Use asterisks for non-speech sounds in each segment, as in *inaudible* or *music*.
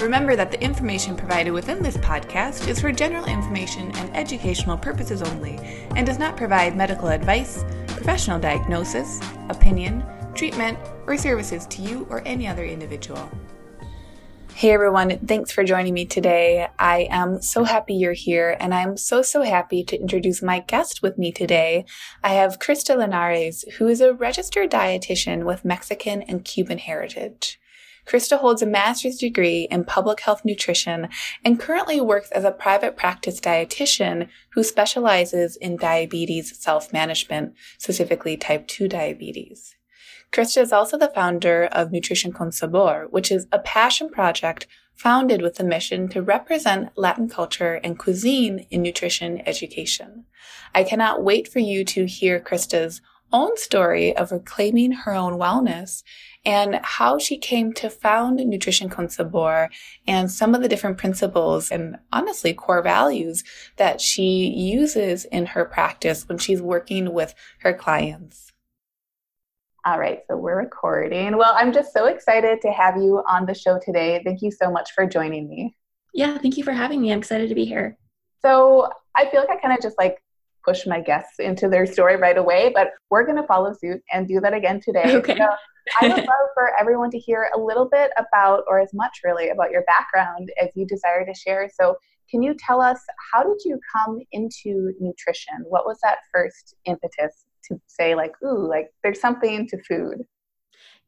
Remember that the information provided within this podcast is for general information and educational purposes only and does not provide medical advice, professional diagnosis, opinion, treatment, or services to you or any other individual. Hey everyone, thanks for joining me today. I am so happy you're here and I'm so, so happy to introduce my guest with me today. I have Krista Linares, who is a registered dietitian with Mexican and Cuban heritage. Krista holds a master's degree in public health nutrition and currently works as a private practice dietitian who specializes in diabetes self-management, specifically type 2 diabetes. Krista is also the founder of Nutrition con Sabor, which is a passion project founded with the mission to represent Latin culture and cuisine in nutrition education. I cannot wait for you to hear Krista's own story of reclaiming her own wellness and how she came to found Nutrition con Sabor and some of the different principles and honestly core values that she uses in her practice when she's working with her clients. All right, so we're recording. Well, I'm just so excited to have you on the show today. Thank you so much for joining me. Yeah, thank you for having me. I'm excited to be here. So, I feel like I kind of just like push my guests into their story right away, but we're going to follow suit and do that again today. Okay. So I would love for everyone to hear a little bit about, or as much really, about your background as you desire to share. So, can you tell us how did you come into nutrition? What was that first impetus to say, like, ooh, like there's something to food?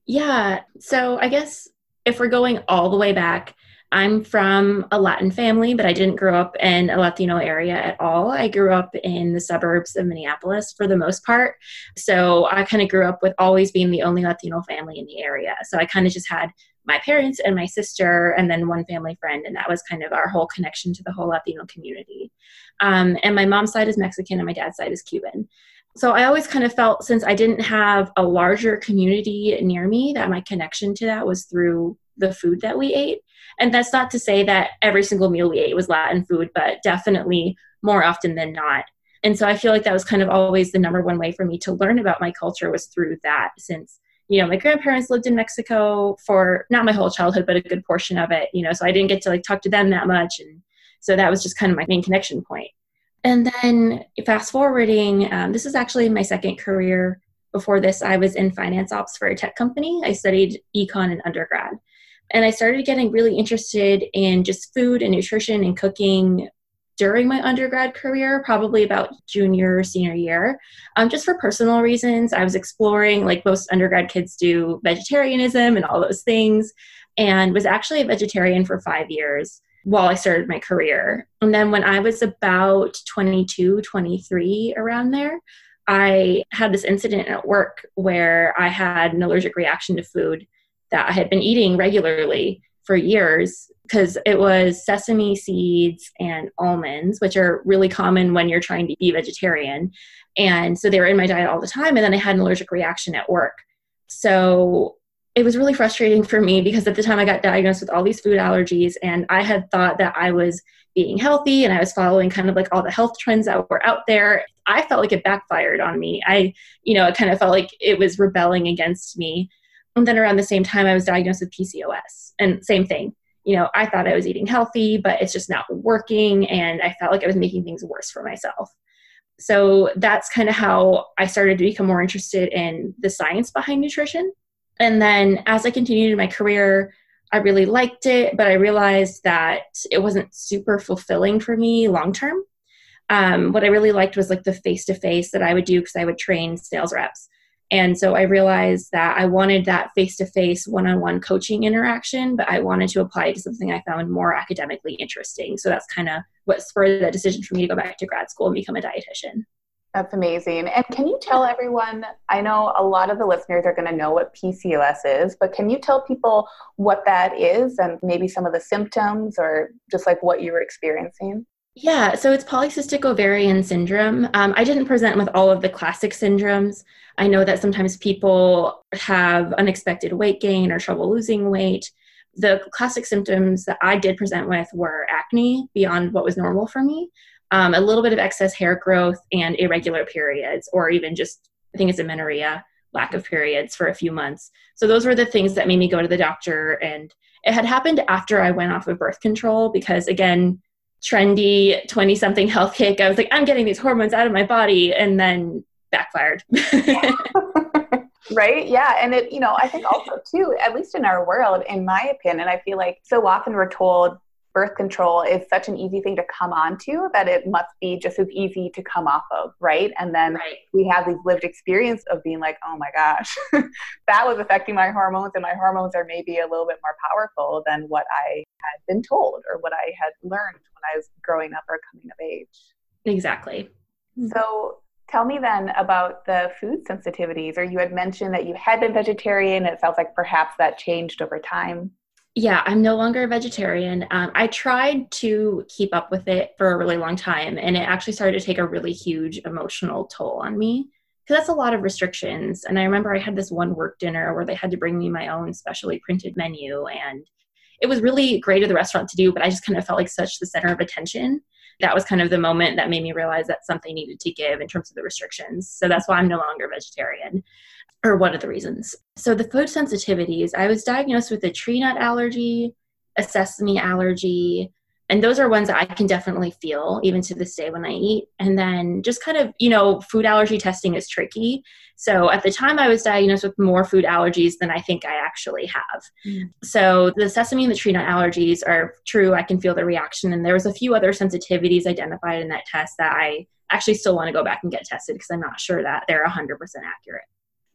Yeah. So, I guess if we're going all the way back, I'm from a Latin family, but I didn't grow up in a Latino area at all. I grew up in the suburbs of Minneapolis for the most part. So I kind of grew up with always being the only Latino family in the area. So I kind of just had my parents and my sister, and then one family friend, and that was kind of our whole connection to the whole Latino community. Um, and my mom's side is Mexican, and my dad's side is Cuban. So I always kind of felt since I didn't have a larger community near me that my connection to that was through the food that we ate. And that's not to say that every single meal we ate was Latin food, but definitely more often than not. And so I feel like that was kind of always the number one way for me to learn about my culture was through that since you know my grandparents lived in mexico for not my whole childhood but a good portion of it you know so i didn't get to like talk to them that much and so that was just kind of my main connection point. and then fast forwarding um, this is actually my second career before this i was in finance ops for a tech company i studied econ in undergrad and I started getting really interested in just food and nutrition and cooking during my undergrad career, probably about junior, senior year. Um, just for personal reasons, I was exploring, like most undergrad kids do, vegetarianism and all those things, and was actually a vegetarian for five years while I started my career. And then when I was about 22, 23, around there, I had this incident at work where I had an allergic reaction to food that I had been eating regularly for years because it was sesame seeds and almonds, which are really common when you're trying to be vegetarian. And so they were in my diet all the time. And then I had an allergic reaction at work. So it was really frustrating for me because at the time I got diagnosed with all these food allergies, and I had thought that I was being healthy and I was following kind of like all the health trends that were out there. I felt like it backfired on me. I, you know, it kind of felt like it was rebelling against me. And then around the same time, I was diagnosed with PCOS. And same thing. You know, I thought I was eating healthy, but it's just not working. And I felt like I was making things worse for myself. So that's kind of how I started to become more interested in the science behind nutrition. And then as I continued in my career, I really liked it, but I realized that it wasn't super fulfilling for me long term. Um, what I really liked was like the face to face that I would do because I would train sales reps. And so I realized that I wanted that face to face, one on one coaching interaction, but I wanted to apply it to something I found more academically interesting. So that's kind of what spurred the decision for me to go back to grad school and become a dietitian. That's amazing. And can you tell everyone? I know a lot of the listeners are going to know what PCOS is, but can you tell people what that is and maybe some of the symptoms or just like what you were experiencing? Yeah, so it's polycystic ovarian syndrome. Um, I didn't present with all of the classic syndromes. I know that sometimes people have unexpected weight gain or trouble losing weight. The classic symptoms that I did present with were acne beyond what was normal for me, um, a little bit of excess hair growth, and irregular periods, or even just, I think it's amenorrhea, lack of periods for a few months. So those were the things that made me go to the doctor. And it had happened after I went off of birth control because, again, trendy 20 something health kick. I was like, I'm getting these hormones out of my body. And then backfired. *laughs* right yeah and it you know i think also too at least in our world in my opinion i feel like so often we're told birth control is such an easy thing to come onto that it must be just as easy to come off of, right? And then right. we have these lived experience of being like, oh my gosh, *laughs* that was affecting my hormones, and my hormones are maybe a little bit more powerful than what I had been told or what I had learned when I was growing up or coming of age. Exactly. Hmm. So tell me then about the food sensitivities, or you had mentioned that you had been vegetarian. It sounds like perhaps that changed over time. Yeah, I'm no longer a vegetarian. Um, I tried to keep up with it for a really long time, and it actually started to take a really huge emotional toll on me because that's a lot of restrictions. And I remember I had this one work dinner where they had to bring me my own specially printed menu, and it was really great of the restaurant to do, but I just kind of felt like such the center of attention. That was kind of the moment that made me realize that something needed to give in terms of the restrictions. So that's why I'm no longer vegetarian or one of the reasons. So the food sensitivities, I was diagnosed with a tree nut allergy, a sesame allergy, and those are ones that I can definitely feel even to this day when I eat. And then just kind of, you know, food allergy testing is tricky. So at the time I was diagnosed with more food allergies than I think I actually have. Mm. So the sesame and the tree nut allergies are true. I can feel the reaction. And there was a few other sensitivities identified in that test that I actually still want to go back and get tested because I'm not sure that they're 100% accurate.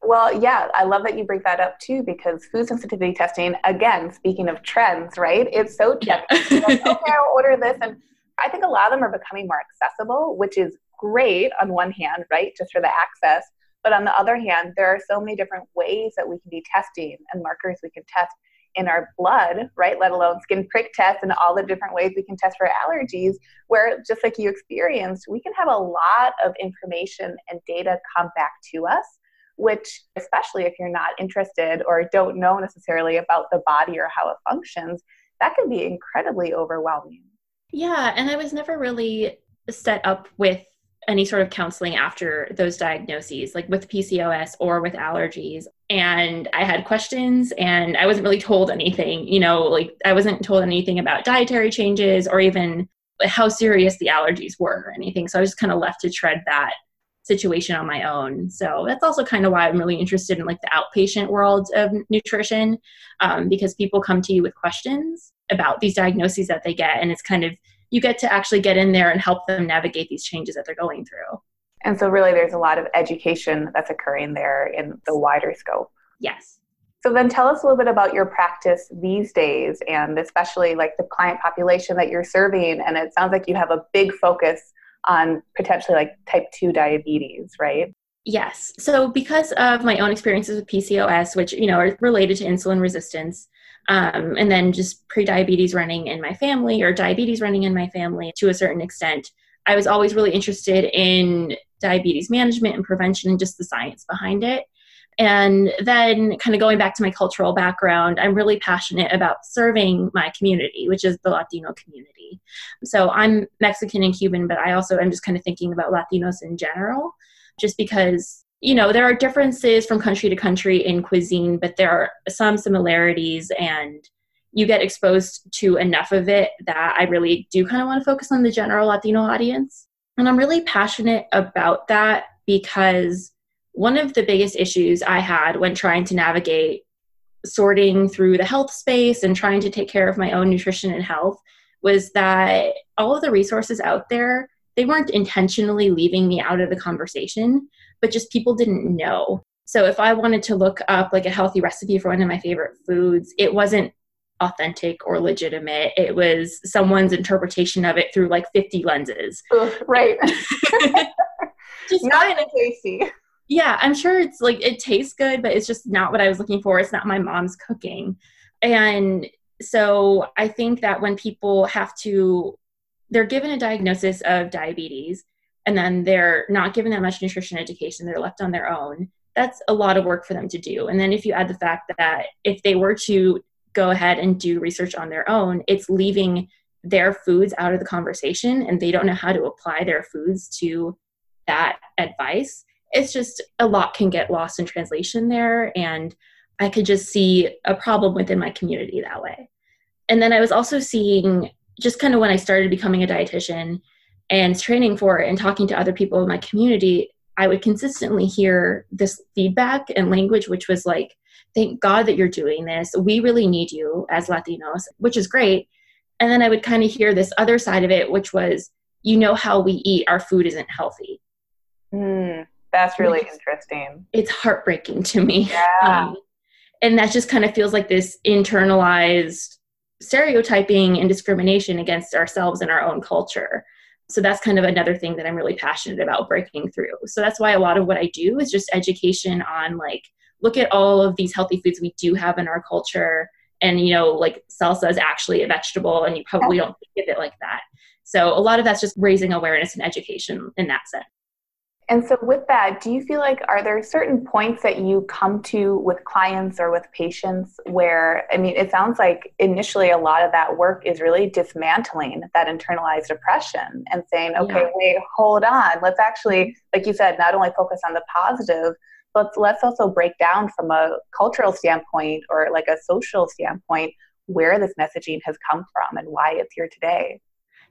Well, yeah, I love that you bring that up too because food sensitivity testing, again, speaking of trends, right? It's so trendy. Yeah. like, okay, *laughs* I'll order this. And I think a lot of them are becoming more accessible, which is great on one hand, right? Just for the access. But on the other hand, there are so many different ways that we can be testing and markers we can test in our blood, right? Let alone skin prick tests and all the different ways we can test for allergies, where just like you experienced, we can have a lot of information and data come back to us which, especially if you're not interested or don't know necessarily about the body or how it functions, that can be incredibly overwhelming. Yeah, and I was never really set up with any sort of counseling after those diagnoses, like with PCOS or with allergies. And I had questions and I wasn't really told anything, you know, like I wasn't told anything about dietary changes or even how serious the allergies were or anything. So I was just kind of left to tread that situation on my own. So that's also kind of why I'm really interested in like the outpatient world of nutrition, um, because people come to you with questions about these diagnoses that they get, and it's kind of you get to actually get in there and help them navigate these changes that they're going through. And so, really, there's a lot of education that's occurring there in the wider scope. Yes. So then tell us a little bit about your practice these days and especially like the client population that you're serving. And it sounds like you have a big focus on potentially like type 2 diabetes, right? Yes. So because of my own experiences with PCOS, which you know are related to insulin resistance, um, and then just pre-diabetes running in my family or diabetes running in my family to a certain extent, I was always really interested in diabetes management and prevention and just the science behind it. And then, kind of going back to my cultural background, I'm really passionate about serving my community, which is the Latino community. So I'm Mexican and Cuban, but I also am just kind of thinking about Latinos in general, just because, you know, there are differences from country to country in cuisine, but there are some similarities and you get exposed to enough of it that I really do kind of want to focus on the general Latino audience. And I'm really passionate about that because one of the biggest issues I had when trying to navigate sorting through the health space and trying to take care of my own nutrition and health was that all of the resources out there they weren't intentionally leaving me out of the conversation but just people didn't know. So if i wanted to look up like a healthy recipe for one of my favorite foods it wasn't authentic or legitimate. It was someone's interpretation of it through like 50 lenses. Ugh, right. *laughs* Just not in a tasty yeah, I'm sure it's like it tastes good, but it's just not what I was looking for. It's not my mom's cooking. And so I think that when people have to they're given a diagnosis of diabetes and then they're not given that much nutrition education, they're left on their own. That's a lot of work for them to do. And then if you add the fact that if they were to go ahead and do research on their own, it's leaving their foods out of the conversation and they don't know how to apply their foods to that advice. It's just a lot can get lost in translation there. And I could just see a problem within my community that way. And then I was also seeing just kind of when I started becoming a dietitian and training for it and talking to other people in my community, I would consistently hear this feedback and language, which was like, thank God that you're doing this. We really need you as Latinos, which is great. And then I would kind of hear this other side of it, which was, you know, how we eat, our food isn't healthy. Mm, that's really it's, interesting. It's heartbreaking to me. Yeah. Um, and that just kind of feels like this internalized stereotyping and discrimination against ourselves and our own culture. So that's kind of another thing that I'm really passionate about breaking through. So that's why a lot of what I do is just education on like, look at all of these healthy foods we do have in our culture and you know like salsa is actually a vegetable and you probably don't think of it like that so a lot of that's just raising awareness and education in that sense and so with that do you feel like are there certain points that you come to with clients or with patients where i mean it sounds like initially a lot of that work is really dismantling that internalized oppression and saying okay yeah. wait hold on let's actually like you said not only focus on the positive but let's also break down from a cultural standpoint or like a social standpoint where this messaging has come from and why it's here today.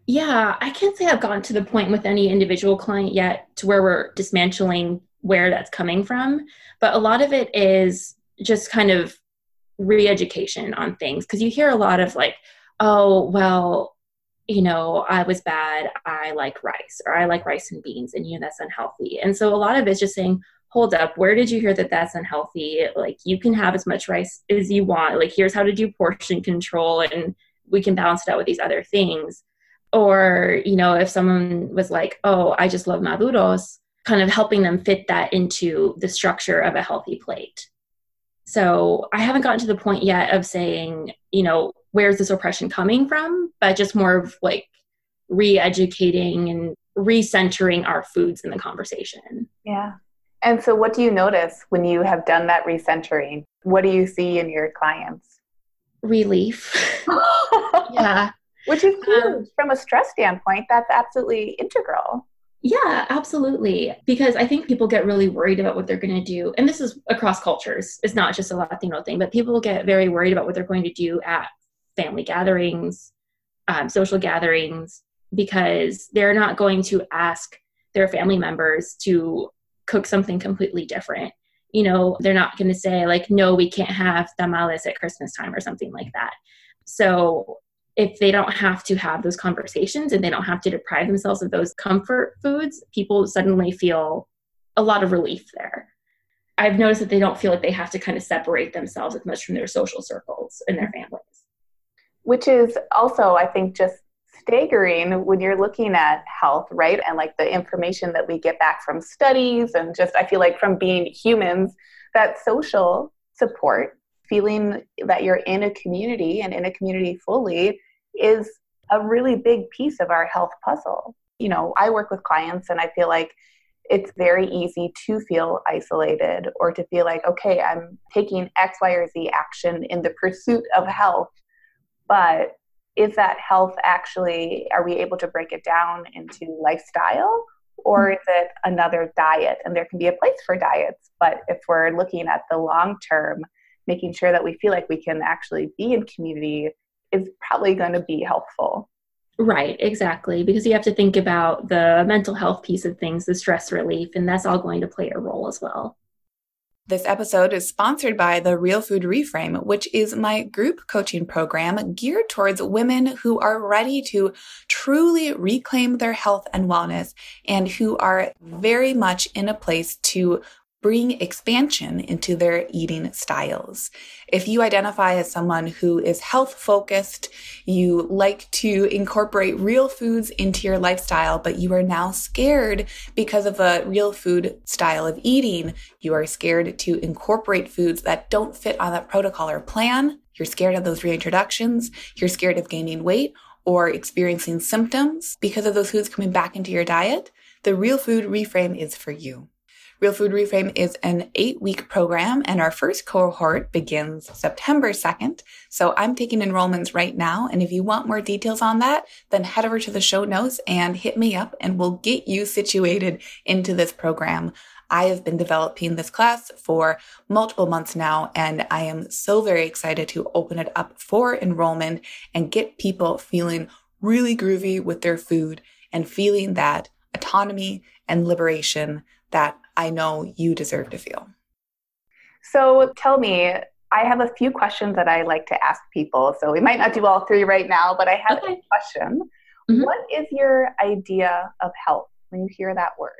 Yeah, I can't say I've gotten to the point with any individual client yet to where we're dismantling where that's coming from, but a lot of it is just kind of re-education on things because you hear a lot of like, oh, well, you know, I was bad, I like rice, or I like rice and beans, and you know that's unhealthy. And so a lot of it's just saying, hold up where did you hear that that's unhealthy like you can have as much rice as you want like here's how to do portion control and we can balance it out with these other things or you know if someone was like oh i just love maduros kind of helping them fit that into the structure of a healthy plate so i haven't gotten to the point yet of saying you know where's this oppression coming from but just more of like re-educating and recentering our foods in the conversation yeah and so, what do you notice when you have done that recentering? What do you see in your clients? Relief. *laughs* yeah. Which is huge. Um, From a stress standpoint, that's absolutely integral. Yeah, absolutely. Because I think people get really worried about what they're going to do. And this is across cultures, it's not just a Latino thing, but people get very worried about what they're going to do at family gatherings, um, social gatherings, because they're not going to ask their family members to cook something completely different. You know, they're not going to say, like, no, we can't have tamales at Christmas time or something like that. So, if they don't have to have those conversations and they don't have to deprive themselves of those comfort foods, people suddenly feel a lot of relief there. I've noticed that they don't feel like they have to kind of separate themselves as much from their social circles and their families. Which is also, I think, just staggering when you're looking at health, right? And like the information that we get back from studies, and just I feel like from being humans, that social support, feeling that you're in a community and in a community fully is a really big piece of our health puzzle. You know, I work with clients and I feel like it's very easy to feel isolated or to feel like, okay, I'm taking X, Y, or Z action in the pursuit of health, but is that health actually are we able to break it down into lifestyle or hmm. is it another diet? And there can be a place for diets but if we're looking at the long term making sure that we feel like we can actually be in community is probably going to be helpful. Right exactly because you have to think about the mental health piece of things the stress relief and that's all going to play a role as well. This episode is sponsored by the Real Food Reframe, which is my group coaching program geared towards women who are ready to truly reclaim their health and wellness and who are very much in a place to bring expansion into their eating styles. If you identify as someone who is health focused, you like to incorporate real foods into your lifestyle, but you are now scared because of a real food style of eating, you are scared to incorporate foods that don't fit on that protocol or plan, you're scared of those reintroductions, you're scared of gaining weight, or experiencing symptoms because of those foods coming back into your diet, the Real Food Reframe is for you. Real Food Reframe is an eight week program, and our first cohort begins September 2nd. So I'm taking enrollments right now. And if you want more details on that, then head over to the show notes and hit me up, and we'll get you situated into this program. I have been developing this class for multiple months now, and I am so very excited to open it up for enrollment and get people feeling really groovy with their food and feeling that autonomy and liberation that I know you deserve to feel. So tell me, I have a few questions that I like to ask people. So we might not do all three right now, but I have okay. a question. Mm-hmm. What is your idea of health when you hear that word?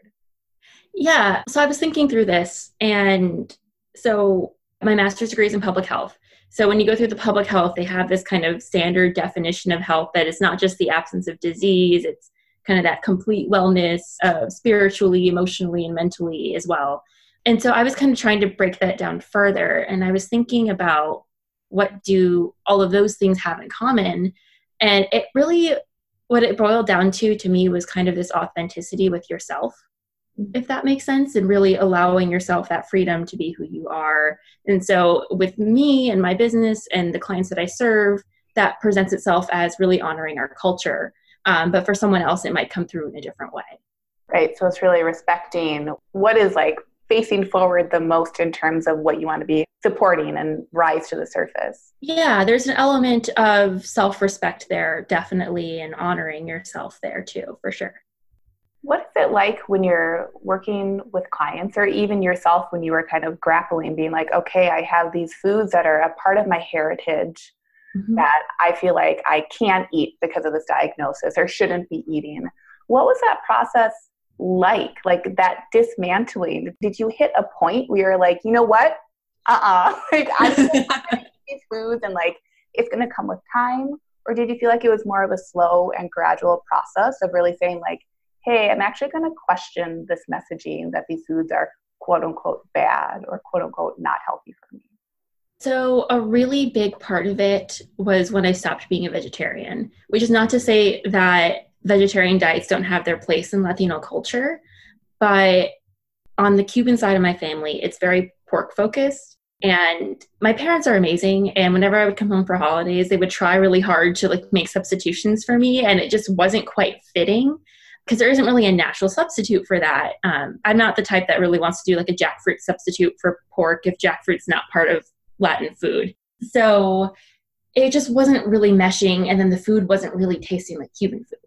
Yeah, so I was thinking through this, and so my master's degree is in public health. So when you go through the public health, they have this kind of standard definition of health that is not just the absence of disease, it's kind of that complete wellness uh, spiritually, emotionally, and mentally as well. And so I was kind of trying to break that down further. And I was thinking about what do all of those things have in common? And it really, what it boiled down to to me was kind of this authenticity with yourself, if that makes sense, and really allowing yourself that freedom to be who you are. And so with me and my business and the clients that I serve, that presents itself as really honoring our culture um, but for someone else, it might come through in a different way. Right. So it's really respecting what is like facing forward the most in terms of what you want to be supporting and rise to the surface. Yeah, there's an element of self respect there, definitely, and honoring yourself there too, for sure. What is it like when you're working with clients or even yourself when you were kind of grappling, being like, okay, I have these foods that are a part of my heritage mm-hmm. that I feel like I can't eat because of this diagnosis or shouldn't be eating. What was that process like? Like that dismantling? Did you hit a point where you're like, you know what? Uh uh-uh. *laughs* uh Like, I'm to *laughs* eat these foods and like it's going to come with time? Or did you feel like it was more of a slow and gradual process of really saying, like, hey, I'm actually going to question this messaging that these foods are quote unquote bad or quote unquote not healthy for me? So, a really big part of it was when I stopped being a vegetarian, which is not to say that vegetarian diets don't have their place in Latino culture, but on the Cuban side of my family, it's very pork focused. And my parents are amazing. And whenever I would come home for holidays, they would try really hard to like make substitutions for me. And it just wasn't quite fitting because there isn't really a natural substitute for that. Um, I'm not the type that really wants to do like a jackfruit substitute for pork if jackfruit's not part of Latin food. So it just wasn't really meshing, and then the food wasn't really tasting like Cuban food.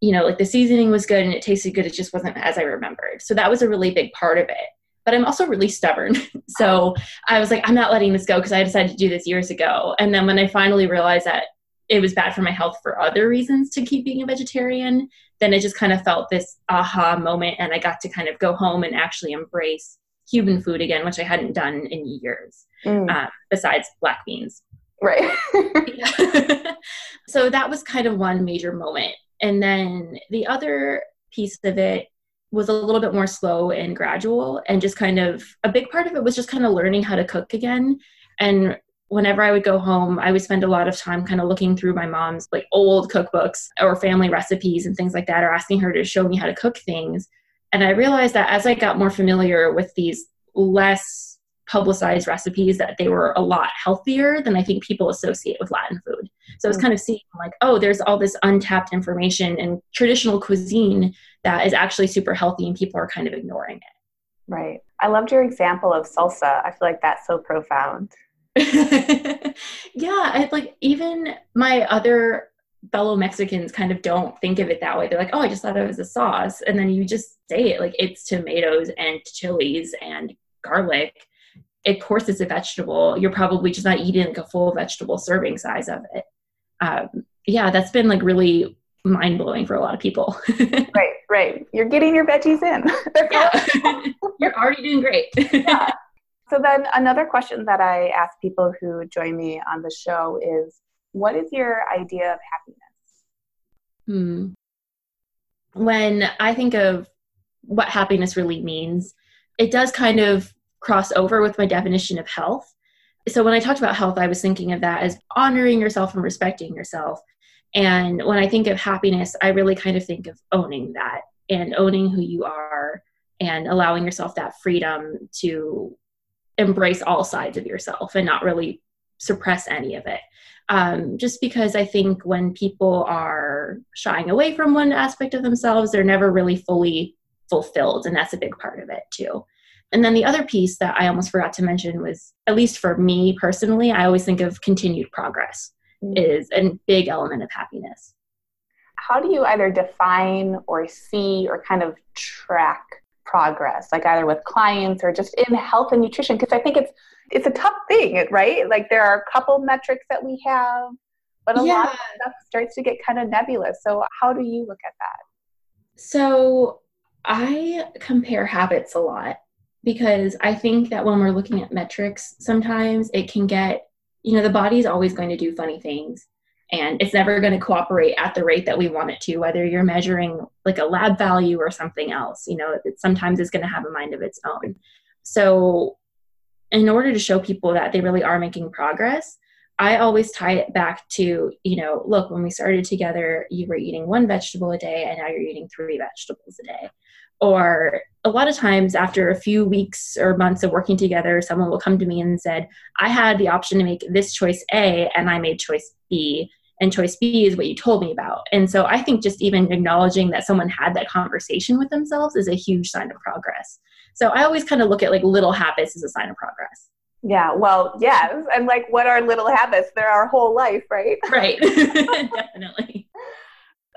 You know, like the seasoning was good and it tasted good, it just wasn't as I remembered. So that was a really big part of it. But I'm also really stubborn. *laughs* so I was like, I'm not letting this go because I decided to do this years ago. And then when I finally realized that it was bad for my health for other reasons to keep being a vegetarian, then it just kind of felt this aha moment. And I got to kind of go home and actually embrace Cuban food again, which I hadn't done in years, mm. uh, besides black beans. Right. *laughs* so that was kind of one major moment. And then the other piece of it was a little bit more slow and gradual, and just kind of a big part of it was just kind of learning how to cook again. And whenever I would go home, I would spend a lot of time kind of looking through my mom's like old cookbooks or family recipes and things like that, or asking her to show me how to cook things and I realized that as I got more familiar with these less publicized recipes, that they were a lot healthier than I think people associate with Latin food. So I was mm. kind of seeing like, oh, there's all this untapped information in traditional cuisine that is actually super healthy and people are kind of ignoring it. Right. I loved your example of salsa. I feel like that's so profound. *laughs* yeah, I like even my other fellow Mexicans kind of don't think of it that way. They're like, oh, I just thought it was a sauce. And then you just say it like it's tomatoes and chilies and garlic. Of course, it's a vegetable. You're probably just not eating like a full vegetable serving size of it. Um, yeah, that's been like really mind blowing for a lot of people. *laughs* right, right. You're getting your veggies in. *laughs* yeah. *laughs* You're already doing great. yeah. So then another question that I ask people who join me on the show is what is your idea of happiness? Hmm. When I think of what happiness really means, it does kind of cross over with my definition of health. So when I talked about health, I was thinking of that as honoring yourself and respecting yourself. And when I think of happiness, I really kind of think of owning that and owning who you are and allowing yourself that freedom to embrace all sides of yourself and not really suppress any of it. Um, just because I think when people are shying away from one aspect of themselves, they're never really fully fulfilled. And that's a big part of it too. And then the other piece that I almost forgot to mention was, at least for me personally, I always think of continued progress mm-hmm. is a big element of happiness. How do you either define or see or kind of track progress, like either with clients or just in health and nutrition? Because I think it's it's a tough thing, right? Like there are a couple metrics that we have, but a yeah. lot of stuff starts to get kind of nebulous. So how do you look at that? So I compare habits a lot because I think that when we're looking at metrics, sometimes it can get, you know, the body's always going to do funny things and it's never going to cooperate at the rate that we want it to, whether you're measuring like a lab value or something else, you know, it, sometimes it's going to have a mind of its own. So, in order to show people that they really are making progress, I always tie it back to, you know, look, when we started together, you were eating one vegetable a day and now you're eating three vegetables a day or a lot of times after a few weeks or months of working together someone will come to me and said i had the option to make this choice a and i made choice b and choice b is what you told me about. And so i think just even acknowledging that someone had that conversation with themselves is a huge sign of progress. So i always kind of look at like little habits as a sign of progress. Yeah well yes and like what are little habits? They're our whole life right? *laughs* Right. *laughs* Definitely.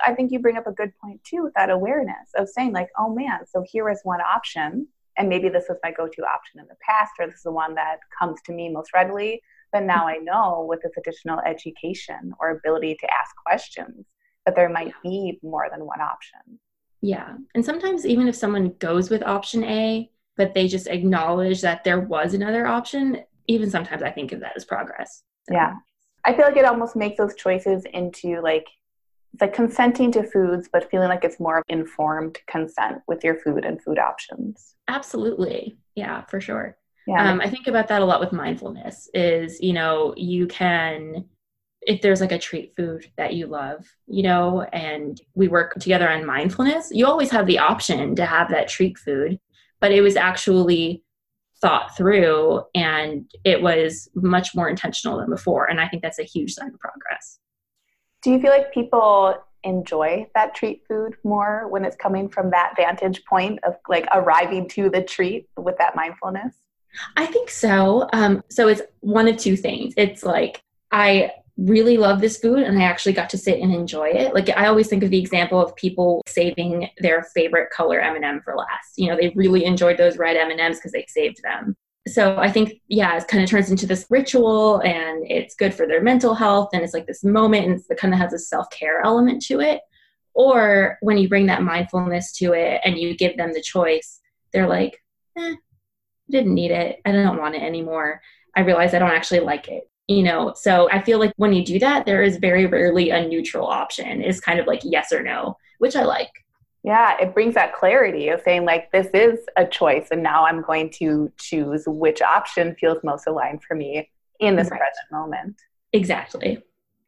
I think you bring up a good point too with that awareness of saying, like, oh man, so here is one option. And maybe this was my go to option in the past, or this is the one that comes to me most readily. But now I know with this additional education or ability to ask questions that there might be more than one option. Yeah. And sometimes, even if someone goes with option A, but they just acknowledge that there was another option, even sometimes I think of that as progress. So. Yeah. I feel like it almost makes those choices into like it's like consenting to foods, but feeling like it's more informed consent with your food and food options. Absolutely. Yeah, for sure. Yeah. Um, I think about that a lot with mindfulness is, you know, you can, if there's like a treat food that you love, you know, and we work together on mindfulness, you always have the option to have that treat food, but it was actually thought through and it was much more intentional than before. And I think that's a huge sign of progress. Do you feel like people enjoy that treat food more when it's coming from that vantage point of like arriving to the treat with that mindfulness? I think so. Um, so it's one of two things. It's like I really love this food and I actually got to sit and enjoy it. Like I always think of the example of people saving their favorite color M&M for last. You know, they really enjoyed those red M&Ms because they saved them so I think, yeah, it kind of turns into this ritual and it's good for their mental health and it's like this moment and it kind of has a self care element to it. Or when you bring that mindfulness to it and you give them the choice, they're like, eh, didn't need it. I don't want it anymore. I realize I don't actually like it. You know, so I feel like when you do that, there is very rarely a neutral option. It's kind of like yes or no, which I like. Yeah, it brings that clarity of saying, like, this is a choice, and now I'm going to choose which option feels most aligned for me in this right. present moment. Exactly.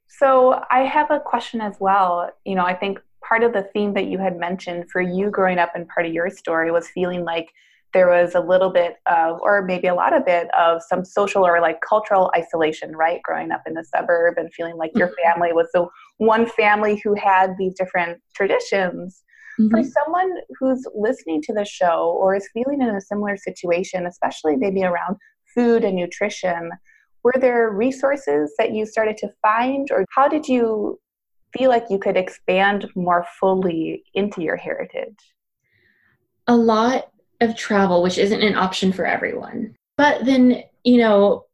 So, I have a question as well. You know, I think part of the theme that you had mentioned for you growing up and part of your story was feeling like there was a little bit of, or maybe a lot of it, of some social or like cultural isolation, right? Growing up in the suburb and feeling like your mm-hmm. family was the one family who had these different traditions Mm-hmm. For someone who's listening to the show or is feeling in a similar situation, especially maybe around food and nutrition, were there resources that you started to find, or how did you feel like you could expand more fully into your heritage? A lot of travel, which isn't an option for everyone. But then, you know,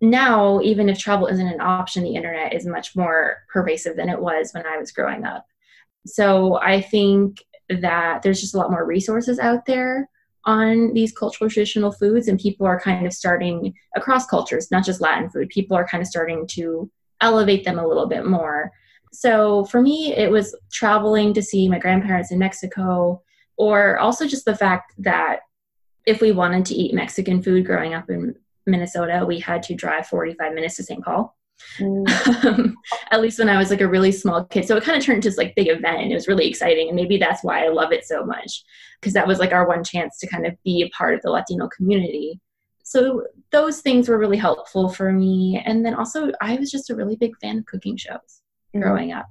now, even if travel isn't an option, the internet is much more pervasive than it was when I was growing up. So I think that there's just a lot more resources out there on these cultural traditional foods, and people are kind of starting across cultures, not just Latin food, people are kind of starting to elevate them a little bit more. So for me, it was traveling to see my grandparents in Mexico, or also just the fact that if we wanted to eat Mexican food growing up in Minnesota, we had to drive 45 minutes to St. Paul. Mm. *laughs* at least when I was like a really small kid. So it kind of turned into this like big event and it was really exciting. And maybe that's why I love it so much because that was like our one chance to kind of be a part of the Latino community. So those things were really helpful for me. And then also, I was just a really big fan of cooking shows mm. growing up.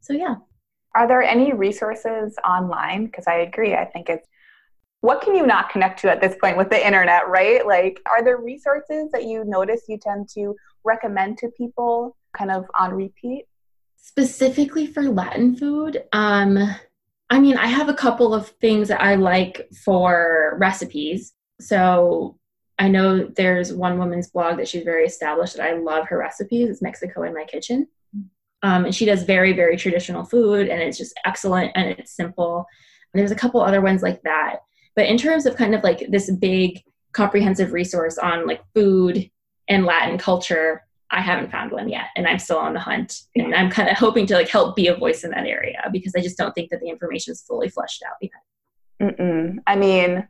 So yeah. Are there any resources online? Because I agree. I think it's what can you not connect to at this point with the internet, right? Like, are there resources that you notice you tend to recommend to people kind of on repeat? Specifically for Latin food, um, I mean, I have a couple of things that I like for recipes. So I know there's one woman's blog that she's very established that I love her recipes. It's Mexico in My Kitchen. Um, and she does very, very traditional food and it's just excellent and it's simple. And there's a couple other ones like that. But in terms of kind of like this big comprehensive resource on like food and Latin culture, I haven't found one yet, and I'm still on the hunt. And I'm kind of hoping to like help be a voice in that area because I just don't think that the information is fully fleshed out yet. Mm-mm. I mean,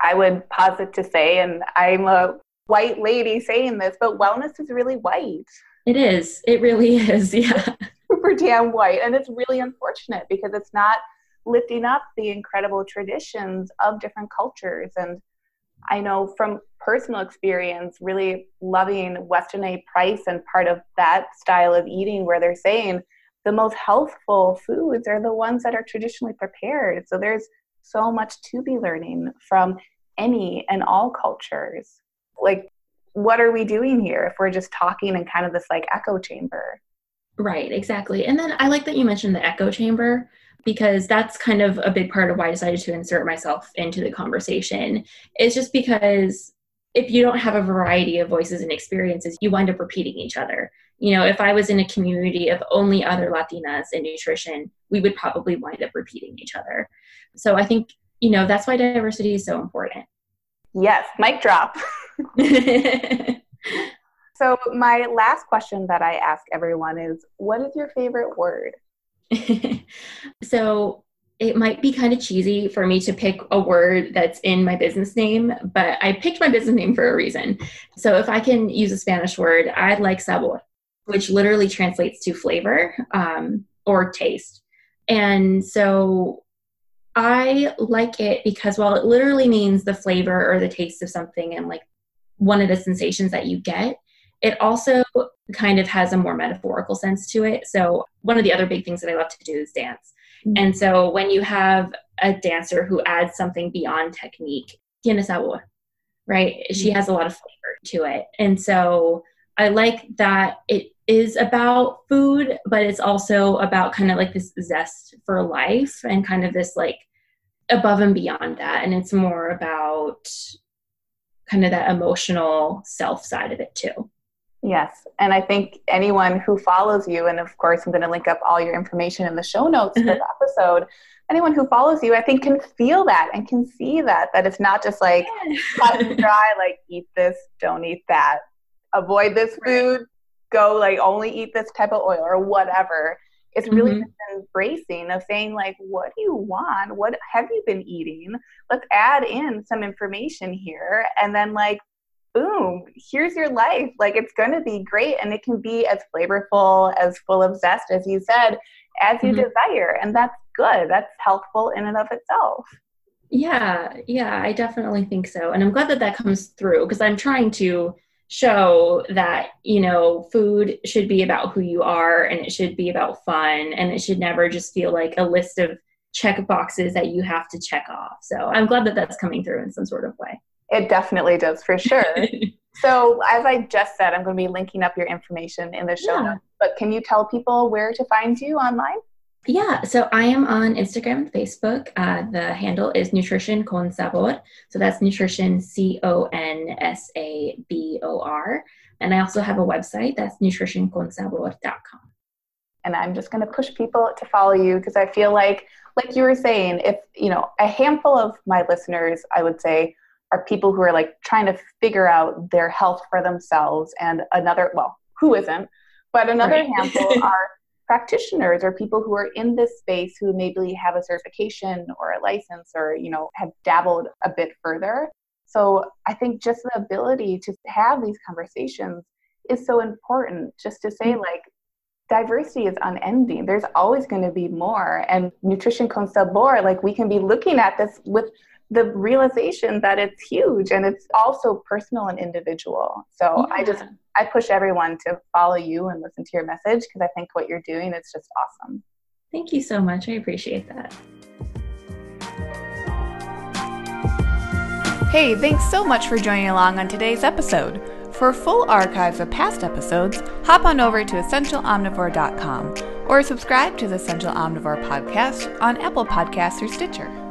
I would posit to say, and I'm a white lady saying this, but wellness is really white. It is. It really *laughs* is. Yeah. Super damn white, and it's really unfortunate because it's not lifting up the incredible traditions of different cultures and I know from personal experience, really loving Weston A. Price and part of that style of eating, where they're saying the most healthful foods are the ones that are traditionally prepared. So there's so much to be learning from any and all cultures. Like, what are we doing here if we're just talking in kind of this like echo chamber? Right, exactly. And then I like that you mentioned the echo chamber because that's kind of a big part of why I decided to insert myself into the conversation. It's just because if you don't have a variety of voices and experiences, you wind up repeating each other. You know, if I was in a community of only other Latinas in nutrition, we would probably wind up repeating each other. So I think, you know, that's why diversity is so important. Yes, mic drop. *laughs* *laughs* so, my last question that I ask everyone is what is your favorite word? *laughs* so it might be kind of cheesy for me to pick a word that's in my business name, but I picked my business name for a reason. So if I can use a Spanish word, I'd like sabor, which literally translates to flavor um, or taste. And so I like it because while it literally means the flavor or the taste of something and like one of the sensations that you get, it also kind of has a more metaphorical sense to it. So, one of the other big things that I love to do is dance. Mm-hmm. And so, when you have a dancer who adds something beyond technique, right? Mm-hmm. She has a lot of flavor to it. And so, I like that it is about food, but it's also about kind of like this zest for life and kind of this like above and beyond that. And it's more about kind of that emotional self side of it too. Yes. And I think anyone who follows you, and of course, I'm going to link up all your information in the show notes mm-hmm. for the *laughs* episode. Anyone who follows you, I think, can feel that and can see that, that it's not just like cut and dry, *laughs* like eat this, don't eat that, avoid this food, go like only eat this type of oil or whatever. It's really mm-hmm. embracing of saying, like, what do you want? What have you been eating? Let's add in some information here. And then, like, boom, here's your life. Like it's going to be great and it can be as flavorful, as full of zest, as you said, as you mm-hmm. desire. And that's good. That's helpful in and of itself. Yeah, yeah, I definitely think so. And I'm glad that that comes through because I'm trying to show that, you know, food should be about who you are and it should be about fun and it should never just feel like a list of check boxes that you have to check off. So I'm glad that that's coming through in some sort of way. It definitely does for sure. *laughs* so, as I just said, I'm going to be linking up your information in the show yeah. notes. But can you tell people where to find you online? Yeah, so I am on Instagram and Facebook. Uh, the handle is Nutrition Con Sabor. So that's nutrition, C O N S A B O R. And I also have a website that's nutritionconsabor.com. And I'm just going to push people to follow you because I feel like, like you were saying, if, you know, a handful of my listeners, I would say, are people who are like trying to figure out their health for themselves and another well who isn't but another right. handful *laughs* are practitioners or people who are in this space who maybe have a certification or a license or you know have dabbled a bit further so i think just the ability to have these conversations is so important just to say, mm-hmm. like, diversity is unending. There's always going to be more. And Nutrition Con Sabor, like, we can be looking at this with the realization that it's huge and it's also personal and individual. So yeah. I just I push everyone to follow you and listen to your message because I think what you're doing is just awesome. Thank you so much. I appreciate that. Hey, thanks so much for joining along on today's episode. For full archives of past episodes, hop on over to essentialomnivore.com or subscribe to the Essential Omnivore podcast on Apple Podcasts or Stitcher.